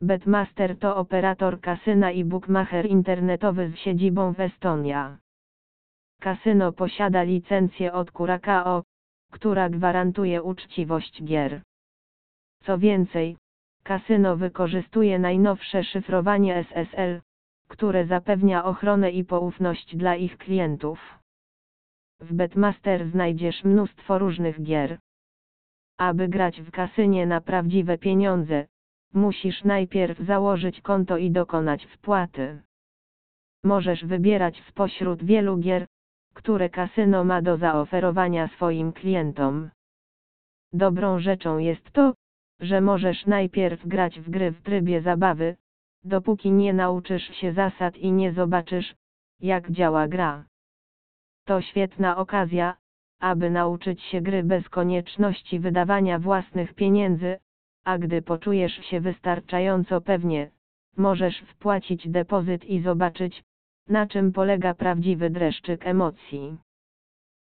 Betmaster to operator kasyna i bookmacher internetowy z siedzibą w Estonia. Kasyno posiada licencję od Curacao, która gwarantuje uczciwość gier. Co więcej, kasyno wykorzystuje najnowsze szyfrowanie SSL, które zapewnia ochronę i poufność dla ich klientów. W Betmaster znajdziesz mnóstwo różnych gier. Aby grać w kasynie na prawdziwe pieniądze, musisz najpierw założyć konto i dokonać wpłaty. Możesz wybierać spośród wielu gier, które kasyno ma do zaoferowania swoim klientom. Dobrą rzeczą jest to, że możesz najpierw grać w gry w trybie zabawy, dopóki nie nauczysz się zasad i nie zobaczysz, jak działa gra. To świetna okazja, aby nauczyć się gry bez konieczności wydawania własnych pieniędzy, a gdy poczujesz się wystarczająco pewnie, możesz wpłacić depozyt i zobaczyć, na czym polega prawdziwy dreszczyk emocji.